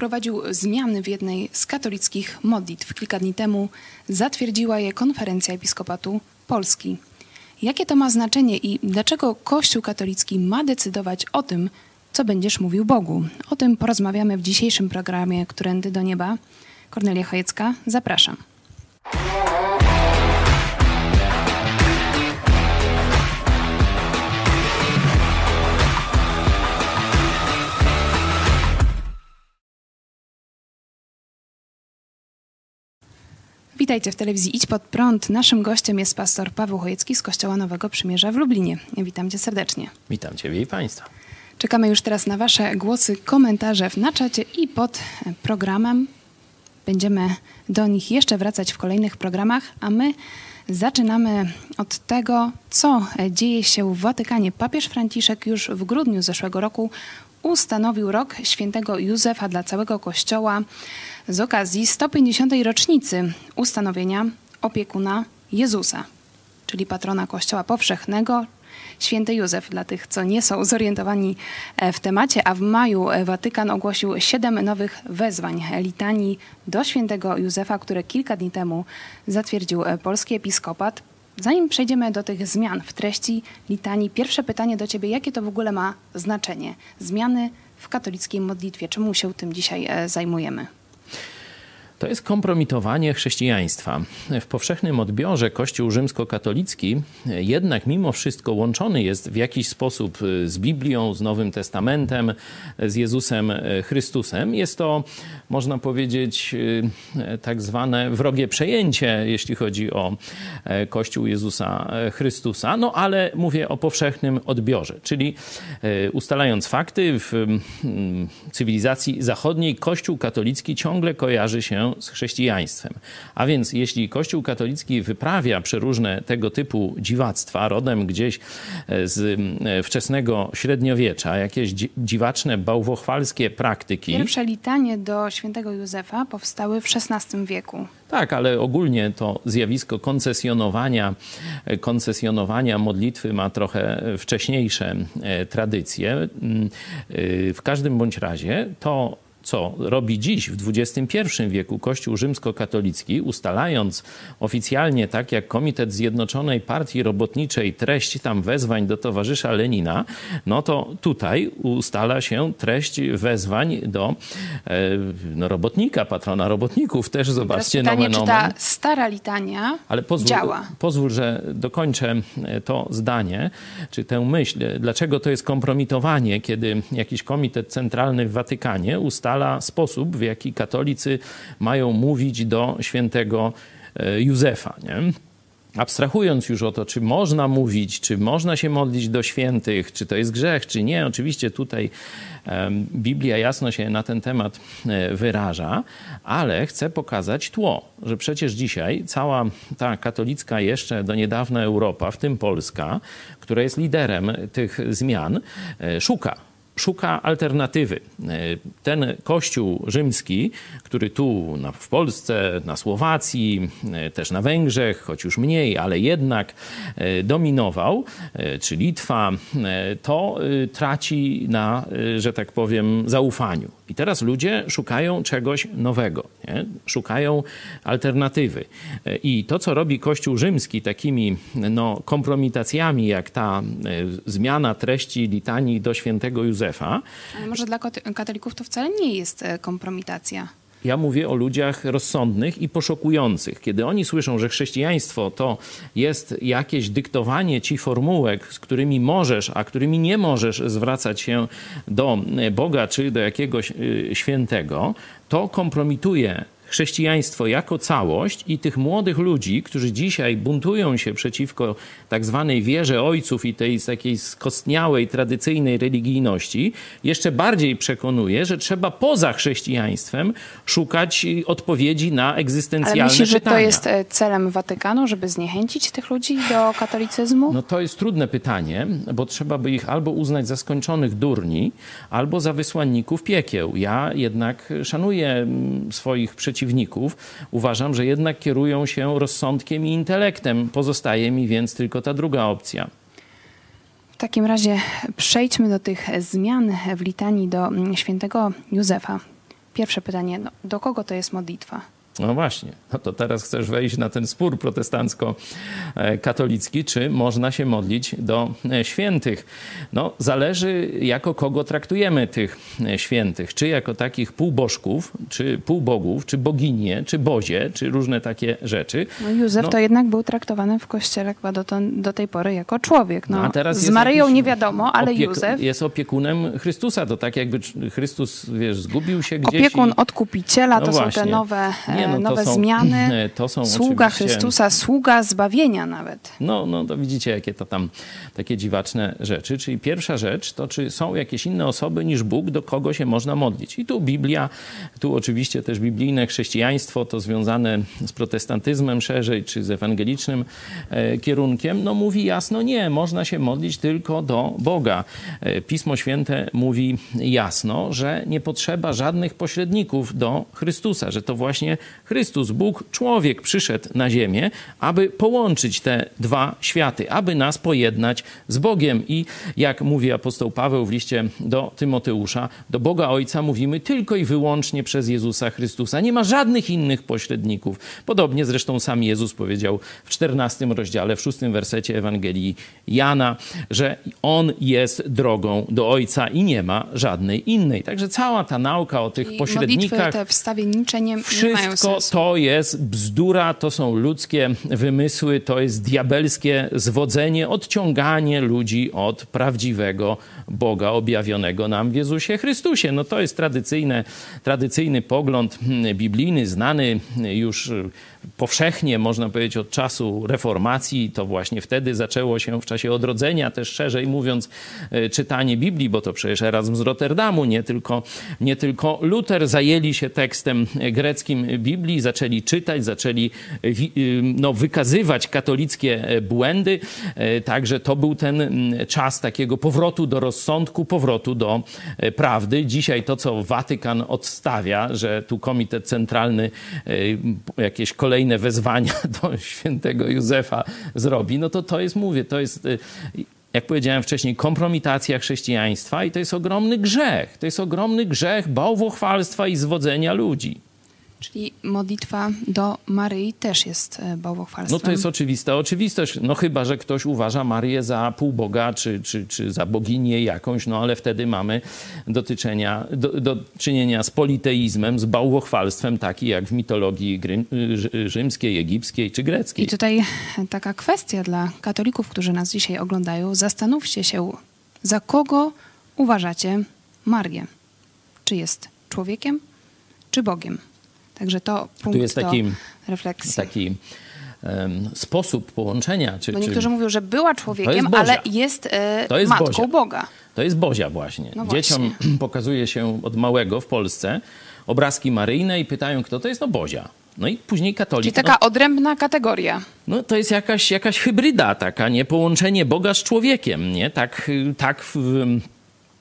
Wprowadził zmiany w jednej z katolickich modlitw. Kilka dni temu zatwierdziła je konferencja episkopatu Polski. Jakie to ma znaczenie i dlaczego Kościół katolicki ma decydować o tym, co będziesz mówił Bogu? O tym porozmawiamy w dzisiejszym programie Którędy do Nieba. Kornelia Chojecka, zapraszam. Witajcie w telewizji Idź Pod Prąd. Naszym gościem jest pastor Paweł Chojecki z Kościoła Nowego Przymierza w Lublinie. Witam cię serdecznie. Witam ciebie i państwa. Czekamy już teraz na wasze głosy, komentarze na czacie i pod programem. Będziemy do nich jeszcze wracać w kolejnych programach, a my zaczynamy od tego, co dzieje się w Watykanie. Papież Franciszek już w grudniu zeszłego roku ustanowił rok świętego Józefa dla całego Kościoła z okazji 150. rocznicy ustanowienia opiekuna Jezusa, czyli patrona Kościoła Powszechnego, święty Józef, dla tych, co nie są zorientowani w temacie, a w maju Watykan ogłosił siedem nowych wezwań litanii do świętego Józefa, które kilka dni temu zatwierdził polski episkopat. Zanim przejdziemy do tych zmian w treści litanii, pierwsze pytanie do Ciebie, jakie to w ogóle ma znaczenie? Zmiany w katolickiej modlitwie, czemu się tym dzisiaj zajmujemy? To jest kompromitowanie chrześcijaństwa. W powszechnym odbiorze Kościół rzymskokatolicki jednak mimo wszystko łączony jest w jakiś sposób z Biblią, z Nowym Testamentem, z Jezusem Chrystusem. Jest to, można powiedzieć, tak zwane wrogie przejęcie, jeśli chodzi o Kościół Jezusa Chrystusa. No ale mówię o powszechnym odbiorze, czyli ustalając fakty, w cywilizacji zachodniej Kościół katolicki ciągle kojarzy się z chrześcijaństwem. A więc jeśli Kościół katolicki wyprawia przeróżne tego typu dziwactwa, rodem gdzieś z wczesnego średniowiecza, jakieś dziwaczne, bałwochwalskie praktyki. Pierwsze litanie do świętego Józefa powstały w XVI wieku. Tak, ale ogólnie to zjawisko koncesjonowania, koncesjonowania modlitwy ma trochę wcześniejsze tradycje. W każdym bądź razie to co robi dziś w XXI wieku Kościół rzymskokatolicki, ustalając oficjalnie, tak jak Komitet Zjednoczonej Partii Robotniczej, treść tam wezwań do towarzysza Lenina, no to tutaj ustala się treść wezwań do no, robotnika, patrona robotników. Też zobaczcie, pytanie, nomen, czy ta stara litania Ale pozwól, działa? Pozwól, że dokończę to zdanie, czy tę myśl. Dlaczego to jest kompromitowanie, kiedy jakiś komitet centralny w Watykanie ustala sposób, w jaki katolicy mają mówić do świętego Józefa. Nie? Abstrahując już o to, czy można mówić, czy można się modlić do świętych, czy to jest grzech, czy nie, oczywiście tutaj Biblia jasno się na ten temat wyraża, ale chcę pokazać tło, że przecież dzisiaj cała ta katolicka jeszcze do niedawna Europa, w tym Polska, która jest liderem tych zmian, szuka szuka alternatywy. Ten kościół rzymski, który tu na, w Polsce, na Słowacji, też na Węgrzech, choć już mniej, ale jednak dominował, czy Litwa, to traci na, że tak powiem, zaufaniu. I teraz ludzie szukają czegoś nowego, nie? szukają alternatywy. I to, co robi Kościół rzymski takimi no, kompromitacjami, jak ta zmiana treści litanii do świętego Józefa. Ale może dla katolików to wcale nie jest kompromitacja. Ja mówię o ludziach rozsądnych i poszukujących. Kiedy oni słyszą, że chrześcijaństwo to jest jakieś dyktowanie ci formułek, z którymi możesz, a którymi nie możesz zwracać się do Boga czy do jakiegoś świętego, to kompromituje chrześcijaństwo jako całość i tych młodych ludzi, którzy dzisiaj buntują się przeciwko tak zwanej wierze ojców i tej takiej skostniałej, tradycyjnej religijności, jeszcze bardziej przekonuje, że trzeba poza chrześcijaństwem szukać odpowiedzi na egzystencjalne Ale myślisz, pytania. że to jest e, celem Watykanu, żeby zniechęcić tych ludzi do katolicyzmu? No to jest trudne pytanie, bo trzeba by ich albo uznać za skończonych durni, albo za wysłanników piekieł. Ja jednak szanuję swoich przeciwników przeciwników, uważam, że jednak kierują się rozsądkiem i intelektem. Pozostaje mi więc tylko ta druga opcja. W takim razie przejdźmy do tych zmian w litanii do świętego Józefa. pierwsze pytanie, no, do kogo to jest modlitwa? No właśnie, no to teraz chcesz wejść na ten spór protestancko-katolicki, czy można się modlić do e, świętych. No, zależy jako kogo traktujemy tych e, świętych, czy jako takich półbożków, czy półbogów, czy boginie, czy bozie, czy różne takie rzeczy. No Józef no, to jednak był traktowany w kościele chyba do, to, do tej pory jako człowiek. No, a teraz z Maryją nie wiadomo, ale Józef... Jest opiekunem Chrystusa, to tak jakby Chrystus, wiesz, zgubił się gdzieś. Opiekun i... odkupiciela, no to właśnie. są te nowe nie, no, nowe są, zmiany. To są sługa Chrystusa, sługa zbawienia nawet. No, no to widzicie, jakie to tam takie dziwaczne rzeczy. Czyli pierwsza rzecz to, czy są jakieś inne osoby niż Bóg, do kogo się można modlić. I tu Biblia, tu oczywiście też biblijne chrześcijaństwo, to związane z protestantyzmem szerzej, czy z ewangelicznym e, kierunkiem, no mówi jasno, nie, można się modlić tylko do Boga. E, Pismo Święte mówi jasno, że nie potrzeba żadnych pośredników do Chrystusa, że to właśnie Chrystus, Bóg, człowiek przyszedł na ziemię, aby połączyć te dwa światy, aby nas pojednać z Bogiem. I jak mówi apostoł Paweł w liście do Tymoteusza, do Boga Ojca mówimy tylko i wyłącznie przez Jezusa Chrystusa. Nie ma żadnych innych pośredników. Podobnie zresztą sam Jezus powiedział w 14 rozdziale, w 6 wersecie Ewangelii Jana, że On jest drogą do Ojca i nie ma żadnej innej. Także cała ta nauka o tych I pośrednikach. te wstawiennicze nie, nie mają sensu to jest bzdura, to są ludzkie wymysły, to jest diabelskie zwodzenie, odciąganie ludzi od prawdziwego Boga objawionego nam w Jezusie Chrystusie. No to jest tradycyjne, tradycyjny pogląd biblijny, znany już powszechnie, można powiedzieć, od czasu reformacji. To właśnie wtedy zaczęło się w czasie odrodzenia, też szerzej mówiąc, e, czytanie Biblii, bo to przecież Erasm z Rotterdamu, nie tylko, nie tylko Luter zajęli się tekstem greckim Biblii, zaczęli czytać, zaczęli e, no, wykazywać katolickie e, błędy. Także to był ten czas takiego powrotu do rozsądku, powrotu do prawdy. Dzisiaj to, co Watykan odstawia, że tu Komitet Centralny jakieś kolejne wezwania do świętego Józefa zrobi, no to to jest, mówię, to jest jak powiedziałem wcześniej, kompromitacja chrześcijaństwa i to jest ogromny grzech. To jest ogromny grzech bałwochwalstwa i zwodzenia ludzi. Czyli modlitwa do Maryi też jest e, bałwochwalstwem. No to jest oczywista oczywistość. No chyba, że ktoś uważa Marię za półboga czy, czy, czy za boginię jakąś, no ale wtedy mamy do, do czynienia z politeizmem, z bałwochwalstwem, taki jak w mitologii grym, rzymskiej, egipskiej czy greckiej. I tutaj taka kwestia dla katolików, którzy nas dzisiaj oglądają. Zastanówcie się, za kogo uważacie Marię? Czy jest człowiekiem, czy Bogiem? Także to punkt tu jest taki, refleksji. Taki um, sposób połączenia. Czy, Bo niektórzy czy... mówią, że była człowiekiem, jest ale jest, e, to jest matką Bozia. Boga. To jest Bozia właśnie. No Dzieciom właśnie. pokazuje się od małego w Polsce obrazki maryjne i pytają, kto to jest? No Bozia. No i później katolik. Czyli taka no, odrębna kategoria. No to jest jakaś, jakaś hybryda taka, nie? Połączenie Boga z człowiekiem, nie? Tak, tak w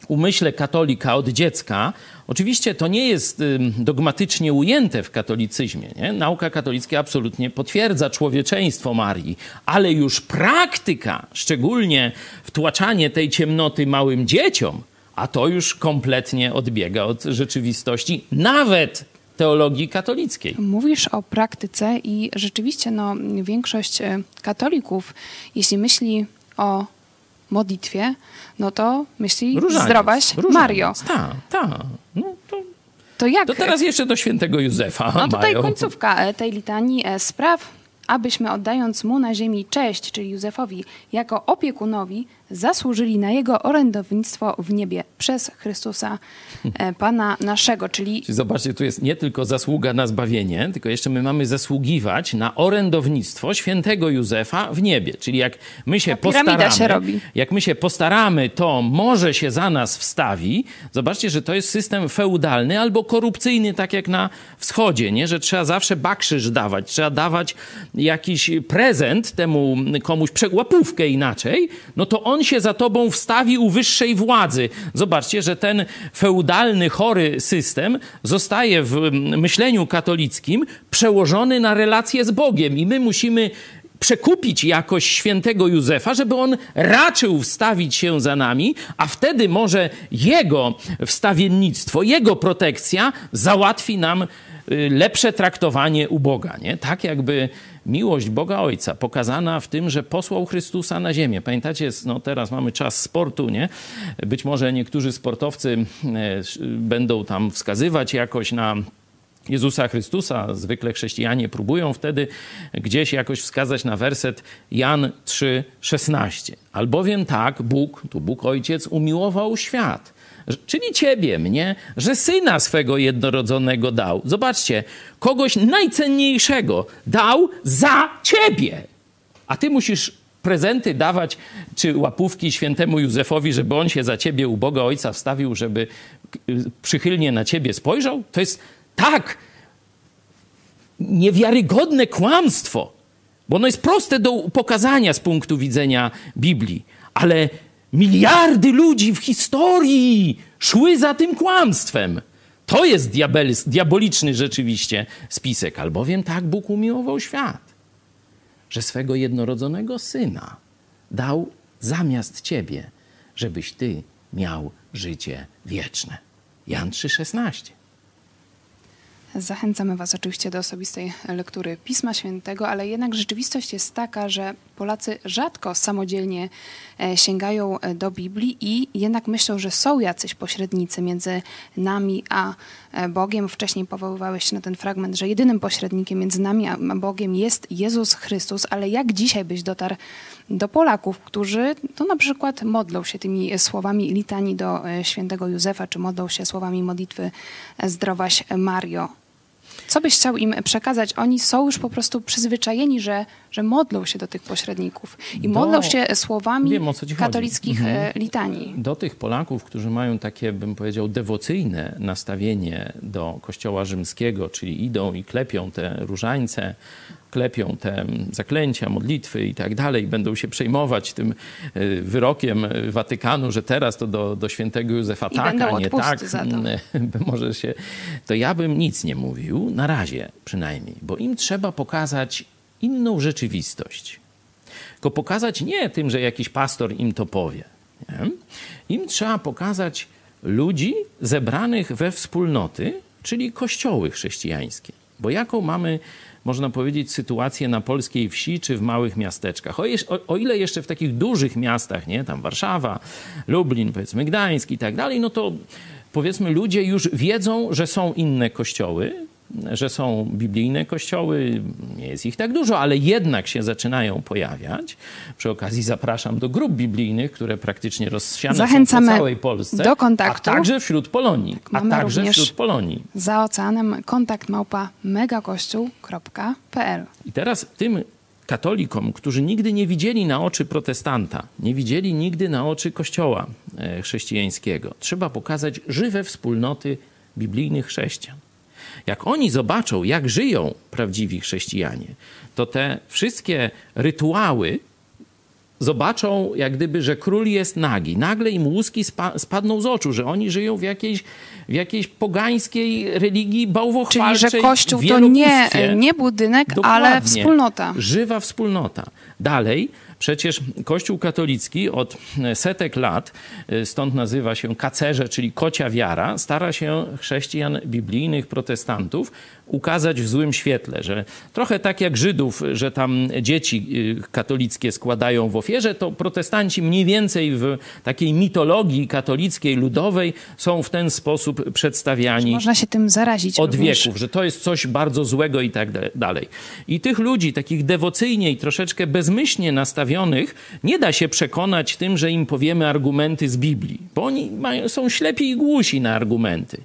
umyśle katolika od dziecka Oczywiście to nie jest dogmatycznie ujęte w katolicyzmie. Nie? Nauka katolicka absolutnie potwierdza człowieczeństwo Marii, ale już praktyka, szczególnie wtłaczanie tej ciemnoty małym dzieciom, a to już kompletnie odbiega od rzeczywistości, nawet teologii katolickiej. Mówisz o praktyce i rzeczywiście no, większość e, katolików, jeśli myśli o modlitwie, no to myśli Różaniec, zdrowaś Różaniec. Mario. Tak, tak. No to, to jak? To teraz jeszcze do świętego Józefa No tutaj mają. końcówka e, tej litanii e, spraw, abyśmy oddając mu na ziemi cześć, czyli Józefowi, jako opiekunowi, zasłużyli na jego orędownictwo w niebie przez Chrystusa, e, Pana naszego, czyli... czyli... Zobaczcie, tu jest nie tylko zasługa na zbawienie, tylko jeszcze my mamy zasługiwać na orędownictwo świętego Józefa w niebie. Czyli jak my się postaramy, się robi. jak my się postaramy, to może się za nas wstawi. Zobaczcie, że to jest system feudalny albo korupcyjny, tak jak na wschodzie, nie? że trzeba zawsze bakrzyż dawać, trzeba dawać jakiś prezent temu komuś, łapówkę inaczej, no to on on się za tobą wstawi u wyższej władzy. Zobaczcie, że ten feudalny, chory system zostaje w myśleniu katolickim przełożony na relacje z Bogiem i my musimy przekupić jakoś świętego Józefa, żeby on raczył wstawić się za nami, a wtedy może jego wstawiennictwo, jego protekcja załatwi nam y, lepsze traktowanie u Boga. Nie? Tak jakby miłość Boga Ojca pokazana w tym, że posłał Chrystusa na ziemię. Pamiętacie, no teraz mamy czas sportu, nie? Być może niektórzy sportowcy e, będą tam wskazywać jakoś na Jezusa Chrystusa. Zwykle chrześcijanie próbują wtedy gdzieś jakoś wskazać na werset Jan 3,16. Albowiem tak Bóg, tu Bóg Ojciec, umiłował świat, czyli ciebie, mnie, że syna swego jednorodzonego dał. Zobaczcie, kogoś najcenniejszego dał za ciebie. A ty musisz prezenty dawać, czy łapówki świętemu Józefowi, żeby on się za ciebie u Boga Ojca wstawił, żeby przychylnie na ciebie spojrzał? To jest tak niewiarygodne kłamstwo, bo ono jest proste do pokazania z punktu widzenia Biblii, ale miliardy ludzi w historii szły za tym kłamstwem. To jest diaboliczny rzeczywiście spisek, albowiem tak Bóg umiłował świat, że swego jednorodzonego syna dał zamiast ciebie, żebyś ty miał życie wieczne. Jan 3,16. Zachęcamy Was oczywiście do osobistej lektury Pisma Świętego, ale jednak rzeczywistość jest taka, że Polacy rzadko samodzielnie e, sięgają e, do Biblii i jednak myślą, że są jacyś pośrednicy między nami a e, Bogiem. Wcześniej powoływałeś się na ten fragment, że jedynym pośrednikiem między nami a Bogiem jest Jezus Chrystus, ale jak dzisiaj byś dotarł do Polaków, którzy to na przykład modlą się tymi słowami litanii do świętego Józefa, czy modlą się słowami modlitwy Zdrowaś Mario. Co byś chciał im przekazać? Oni są już po prostu przyzwyczajeni, że, że modlą się do tych pośredników i do... modlą się słowami Wiem, katolickich mhm. E, litanii. Do tych Polaków, którzy mają takie, bym powiedział, dewocyjne nastawienie do Kościoła rzymskiego, czyli idą i klepią te różańce, klepią te zaklęcia, modlitwy i tak dalej, będą się przejmować tym e, wyrokiem Watykanu, że teraz to do, do świętego Józefa I tak, a nie tak. Może się, to ja bym nic nie mówił, na razie przynajmniej, bo im trzeba pokazać inną rzeczywistość. Tylko pokazać nie tym, że jakiś pastor im to powie. Nie? Im trzeba pokazać ludzi zebranych we wspólnoty, czyli kościoły chrześcijańskie. Bo jaką mamy można powiedzieć, sytuację na polskiej wsi czy w małych miasteczkach. O, o, o, ile jeszcze w takich dużych miastach, nie, tam Warszawa, Lublin, powiedzmy Gdańsk i tak dalej, no to powiedzmy ludzie już wiedzą, że są inne kościoły, że są biblijne kościoły, nie jest ich tak dużo, ale jednak się zaczynają pojawiać. Przy okazji zapraszam do grup biblijnych, które praktycznie rozsiane Zachęcamy są po całej Polsce, do kontaktu. a także wśród Polonii. Tak, a także wśród Polonii. Za oceanem kontakt małpa megakościół.pl I teraz tym katolikom, którzy nigdy nie widzieli na oczy protestanta, nie widzieli nigdy na oczy kościoła e, chrześcijańskiego, trzeba pokazać żywe wspólnoty biblijnych chrześcijan. Jak oni zobaczą, jak żyją prawdziwi chrześcijanie, to te wszystkie rytuały zobaczą, jak gdyby, że król jest nagi. Nagle im łuski spa spadną z oczu, że oni żyją w jakiejś, w jakiejś pogańskiej religii bałwochwalczej. Czyli, że kościół to nie, nie budynek, Dokładnie. ale wspólnota. Żywa wspólnota. Dalej, Przecież Kościół katolicki od setek lat, y, stąd nazywa się kacerze, czyli kocia wiara, stara się chrześcijan biblijnych, protestantów ukazać w złym świetle, że trochę tak jak Żydów, że tam dzieci y, katolickie składają w ofierze, to protestanci mniej więcej w takiej mitologii katolickiej, ludowej są w ten sposób przedstawiani. Można się tym zarazić. Od również. wieków, że to jest coś bardzo złego i tak dalej. I tych ludzi, takich dewocyjnie i troszeczkę bezmyślnie nastawionych, nie da się przekonać tym, że im powiemy argumenty z Biblii, bo oni mają, są ślepi i głusi na argumenty.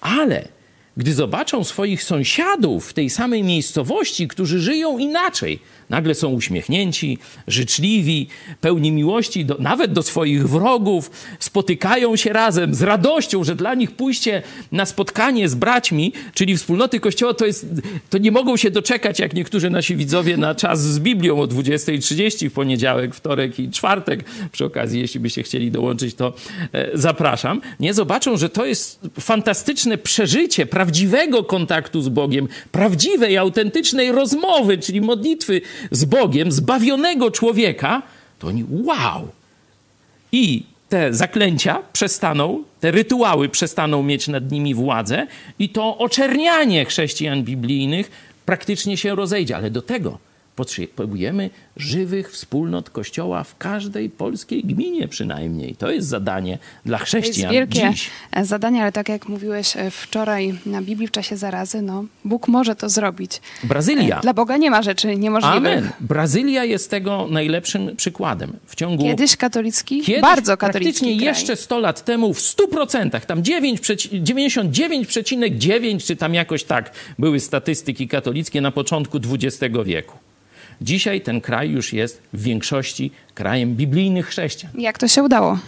Ale gdy zobaczą swoich sąsiadów w tej samej miejscowości, którzy żyją inaczej, nagle są uśmiechnięci, życzliwi, pełni miłości do, nawet do swoich wrogów, spotykają się razem z radością, że dla nich pójście na spotkanie z braćmi, czyli wspólnoty Kościoła, to, jest, to nie mogą się doczekać, jak niektórzy nasi widzowie, na czas z Biblią o 20.30 w poniedziałek, wtorek i czwartek. Przy okazji, jeśli byście chcieli dołączyć, to e, zapraszam. Nie zobaczą, że to jest fantastyczne przeżycie, prawdziwe prawdziwego kontaktu z Bogiem, prawdziwej, autentycznej rozmowy, czyli modlitwy z Bogiem, zbawionego człowieka, to oni wow! I te zaklęcia przestaną, te rytuały przestaną mieć nad nimi władzę i to oczernianie chrześcijan biblijnych praktycznie się rozejdzie. Ale do tego Potrzebujemy żywych wspólnot Kościoła w każdej polskiej gminie przynajmniej. To jest zadanie dla chrześcijan To jest wielkie dziś. zadanie, ale tak jak mówiłeś e, wczoraj na Biblii w czasie zarazy, no Bóg może to zrobić. Brazylia. Dla Boga nie ma rzeczy niemożliwych. Amen. Brazylia jest tego najlepszym przykładem. W ciągu Kiedyś katolicki, Kiedyś, bardzo katolicki Praktycznie kraj. jeszcze 100 lat temu w 100%, tam 9, 99,9 czy tam jakoś tak były statystyki katolickie na początku XX wieku. Dzisiaj ten kraj już jest w większości krajem biblijnych chrześcijan. Jak to się udało?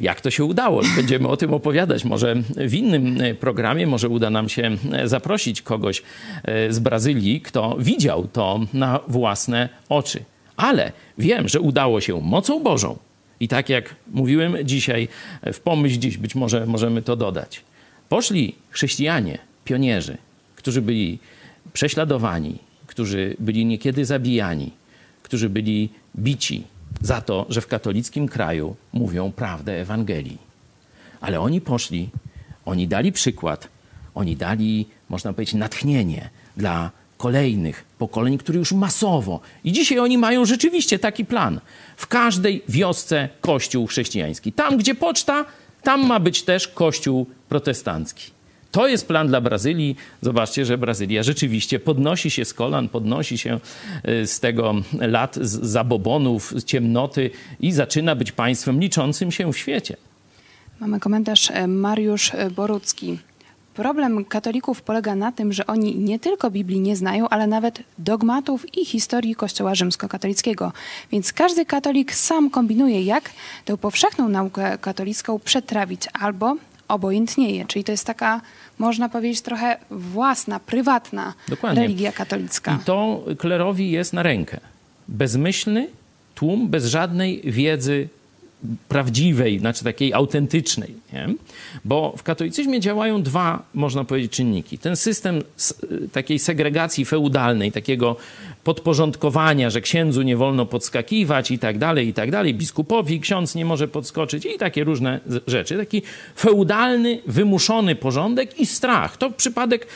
Jak to się udało? Będziemy o tym opowiadać. Może w innym e, programie, może uda nam się e, zaprosić kogoś e, z Brazylii, kto widział to na własne oczy. Ale wiem, że udało się mocą Bożą. I tak jak mówiłem dzisiaj, w pomyśl dziś, być może możemy to dodać. Poszli chrześcijanie, pionierzy, którzy byli prześladowani, którzy byli niekiedy zabijani, którzy byli bici za to, że w katolickim kraju mówią prawdę Ewangelii. Ale oni poszli, oni dali przykład, oni dali, można powiedzieć, natchnienie dla kolejnych pokoleń, które już masowo. I dzisiaj oni mają rzeczywiście taki plan. W każdej wiosce kościół chrześcijański. Tam, gdzie poczta, tam ma być też kościół protestancki. To jest plan dla Brazylii. Zobaczcie, że Brazylia rzeczywiście podnosi się z kolan, podnosi się y, z tego lat zabobonów, ciemnoty i zaczyna być państwem liczącym się w świecie. Mamy komentarz e, Mariusz e, Borucki. Problem katolików polega na tym, że oni nie tylko Biblii nie znają, ale nawet dogmatów i historii Kościoła rzymskokatolickiego. Więc każdy katolik sam kombinuje, jak tę powszechną naukę katolicką przetrawić albo obojętnieje. Czyli to jest taka, można powiedzieć, trochę własna, prywatna Dokładnie. religia katolicka. I to klerowi jest na rękę. Bezmyślny tłum, bez żadnej wiedzy prawdziwej, znaczy takiej autentycznej. Nie? Bo w katolicyzmie działają dwa, można powiedzieć, czynniki. Ten system takiej segregacji feudalnej, takiego podporządkowania, że księdzu nie wolno podskakiwać i tak dalej, i tak dalej, biskupowi ksiądz nie może podskoczyć i takie różne rzeczy. Taki feudalny, wymuszony porządek i strach. To przypadek,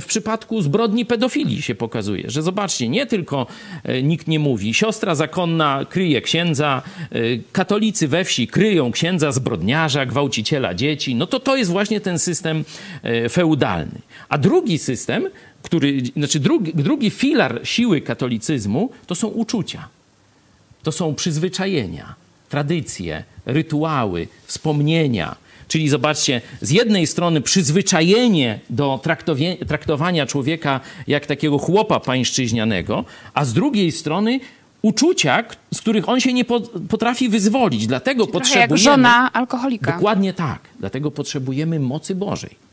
w przypadku zbrodni pedofilii się pokazuje, że zobaczcie, nie tylko e, nikt nie mówi, siostra zakonna kryje księdza, e, katolicy we wsi kryją księdza zbrodniarza, gwałciciela dzieci, no to to jest właśnie ten system e, feudalny. A drugi system który, znaczy drugi, drugi filar siły katolicyzmu to są uczucia. To są przyzwyczajenia, tradycje, rytuały, wspomnienia. Czyli zobaczcie, z jednej strony przyzwyczajenie do traktowania człowieka jak takiego chłopa pańszczyźnianego, a z drugiej strony uczucia, z których on się nie potrafi wyzwolić. Dlatego Czyli potrzebujemy. Jak żona alkoholika. Dokładnie tak. Dlatego potrzebujemy mocy Bożej.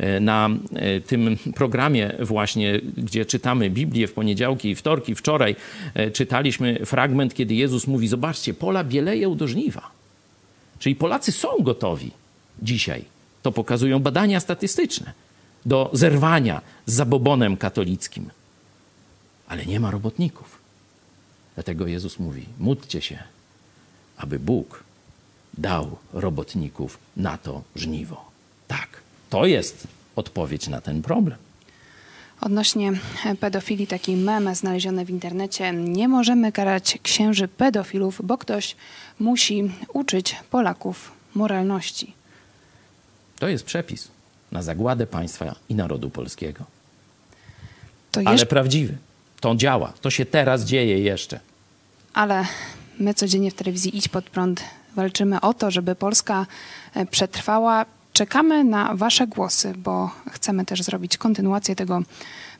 E, na e, tym programie właśnie, gdzie czytamy Biblię w poniedziałki i wtorki. Wczoraj e, czytaliśmy fragment, kiedy Jezus mówi, zobaczcie, pola bieleją do żniwa. Czyli Polacy są gotowi dzisiaj, to pokazują badania statystyczne, do zerwania z zabobonem katolickim. Ale nie ma robotników. Dlatego Jezus mówi, módlcie się, aby Bóg dał robotników na to żniwo. Tak. To jest odpowiedź na ten problem. Odnośnie pedofilii, taki mem znaleziony w internecie. Nie możemy karać księży pedofilów, bo ktoś musi uczyć Polaków moralności. To jest przepis na zagładę państwa i narodu polskiego. Ale prawdziwy. To działa. To się teraz dzieje jeszcze. Ale my codziennie w telewizji Idź Pod Prąd walczymy o to, żeby Polska e, przetrwała Czekamy na Wasze głosy, bo chcemy też zrobić kontynuację tego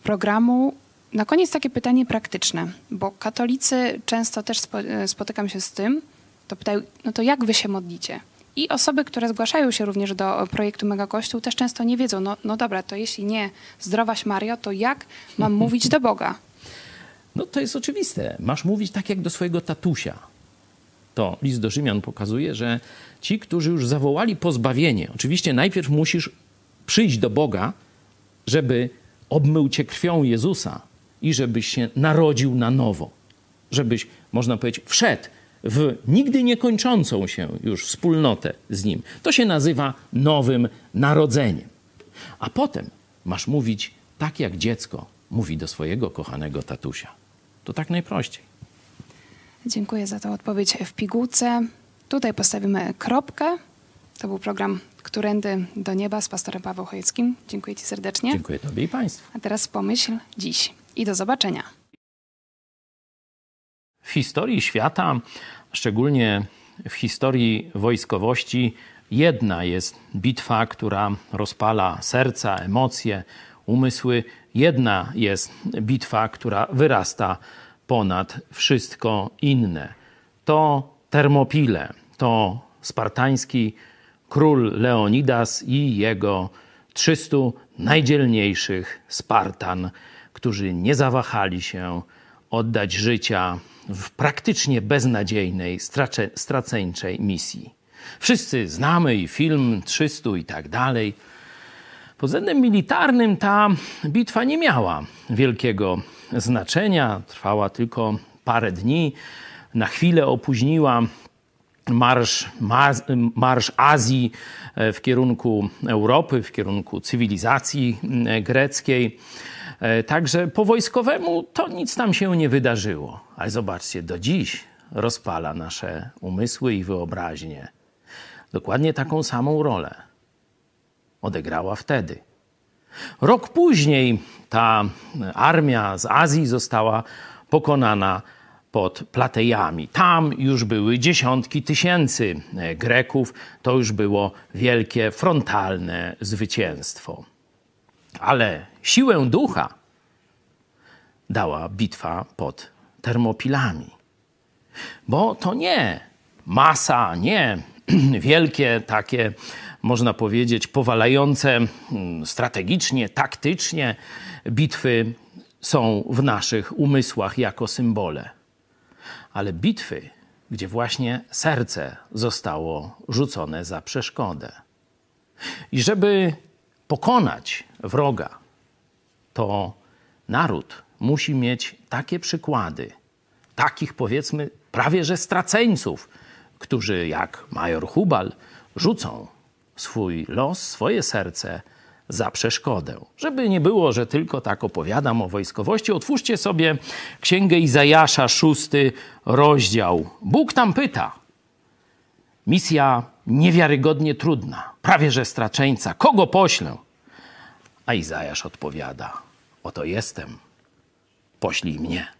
programu. Na koniec takie pytanie praktyczne, bo katolicy często też spotykam się z tym, to pytają, no to jak Wy się modlicie? I osoby, które zgłaszają się również do projektu Mega Kościół, też często nie wiedzą, no, no dobra, to jeśli nie zdrowaś Mario, to jak mam mówić do Boga? No to jest oczywiste. Masz mówić tak jak do swojego tatusia. To list do Rzymian pokazuje, że ci, którzy już zawołali pozbawienie, oczywiście najpierw musisz przyjść do Boga, żeby obmył cię krwią Jezusa i żebyś się narodził na nowo. Żebyś, można powiedzieć, wszedł w nigdy niekończącą się już wspólnotę z Nim. To się nazywa nowym narodzeniem. A potem masz mówić tak, jak dziecko mówi do swojego kochanego tatusia. To tak najprościej. Dziękuję za tę odpowiedź w pigułce. Tutaj postawimy kropkę. To był program Którędy do nieba z pastorem Pawłem Chojeckim. Dziękuję Ci serdecznie. Dziękuję Tobie i Państwu. A teraz pomyśl dziś i do zobaczenia. W historii świata, szczególnie w historii wojskowości, jedna jest bitwa, która rozpala serca, emocje, umysły. Jedna jest bitwa, która wyrasta ponad wszystko inne. To Termopile, to spartański król Leonidas i jego 300 najdzielniejszych Spartan, którzy nie zawahali się oddać życia w praktycznie beznadziejnej, straceńczej misji. Wszyscy znamy i film 300 i tak dalej. Pod względem militarnym ta bitwa nie miała wielkiego znaczenia, trwała tylko parę dni. Na chwilę opóźniła marsz, marsz Azji e, w kierunku Europy, w kierunku cywilizacji e, greckiej. E, także po wojskowemu to nic tam się nie wydarzyło. Ale zobaczcie, do dziś rozpala nasze umysły i wyobraźnie. Dokładnie taką samą rolę odegrała wtedy. Rok później ta armia z Azji została pokonana pod Platejami. Tam już były dziesiątki tysięcy Greków, to już było wielkie, frontalne zwycięstwo. Ale siłę ducha dała bitwa pod Termopilami. Bo to nie masa, nie wielkie takie, można powiedzieć, powalające mm, strategicznie, taktycznie bitwy są w naszych umysłach jako symbole. Ale bitwy, gdzie właśnie serce zostało rzucone za przeszkodę. I żeby pokonać wroga, to naród musi mieć takie przykłady, takich powiedzmy prawie że straceńców, którzy jak major Hubal rzucą swój los, swoje serce za przeszkodę. Żeby nie było, że tylko tak opowiadam o wojskowości, otwórzcie sobie Księgę Izajasza, szósty rozdział. Bóg tam pyta. Misja niewiarygodnie trudna, prawie że straczeńca. Kogo poślę? A Izajasz odpowiada: Oto jestem, poślij mnie.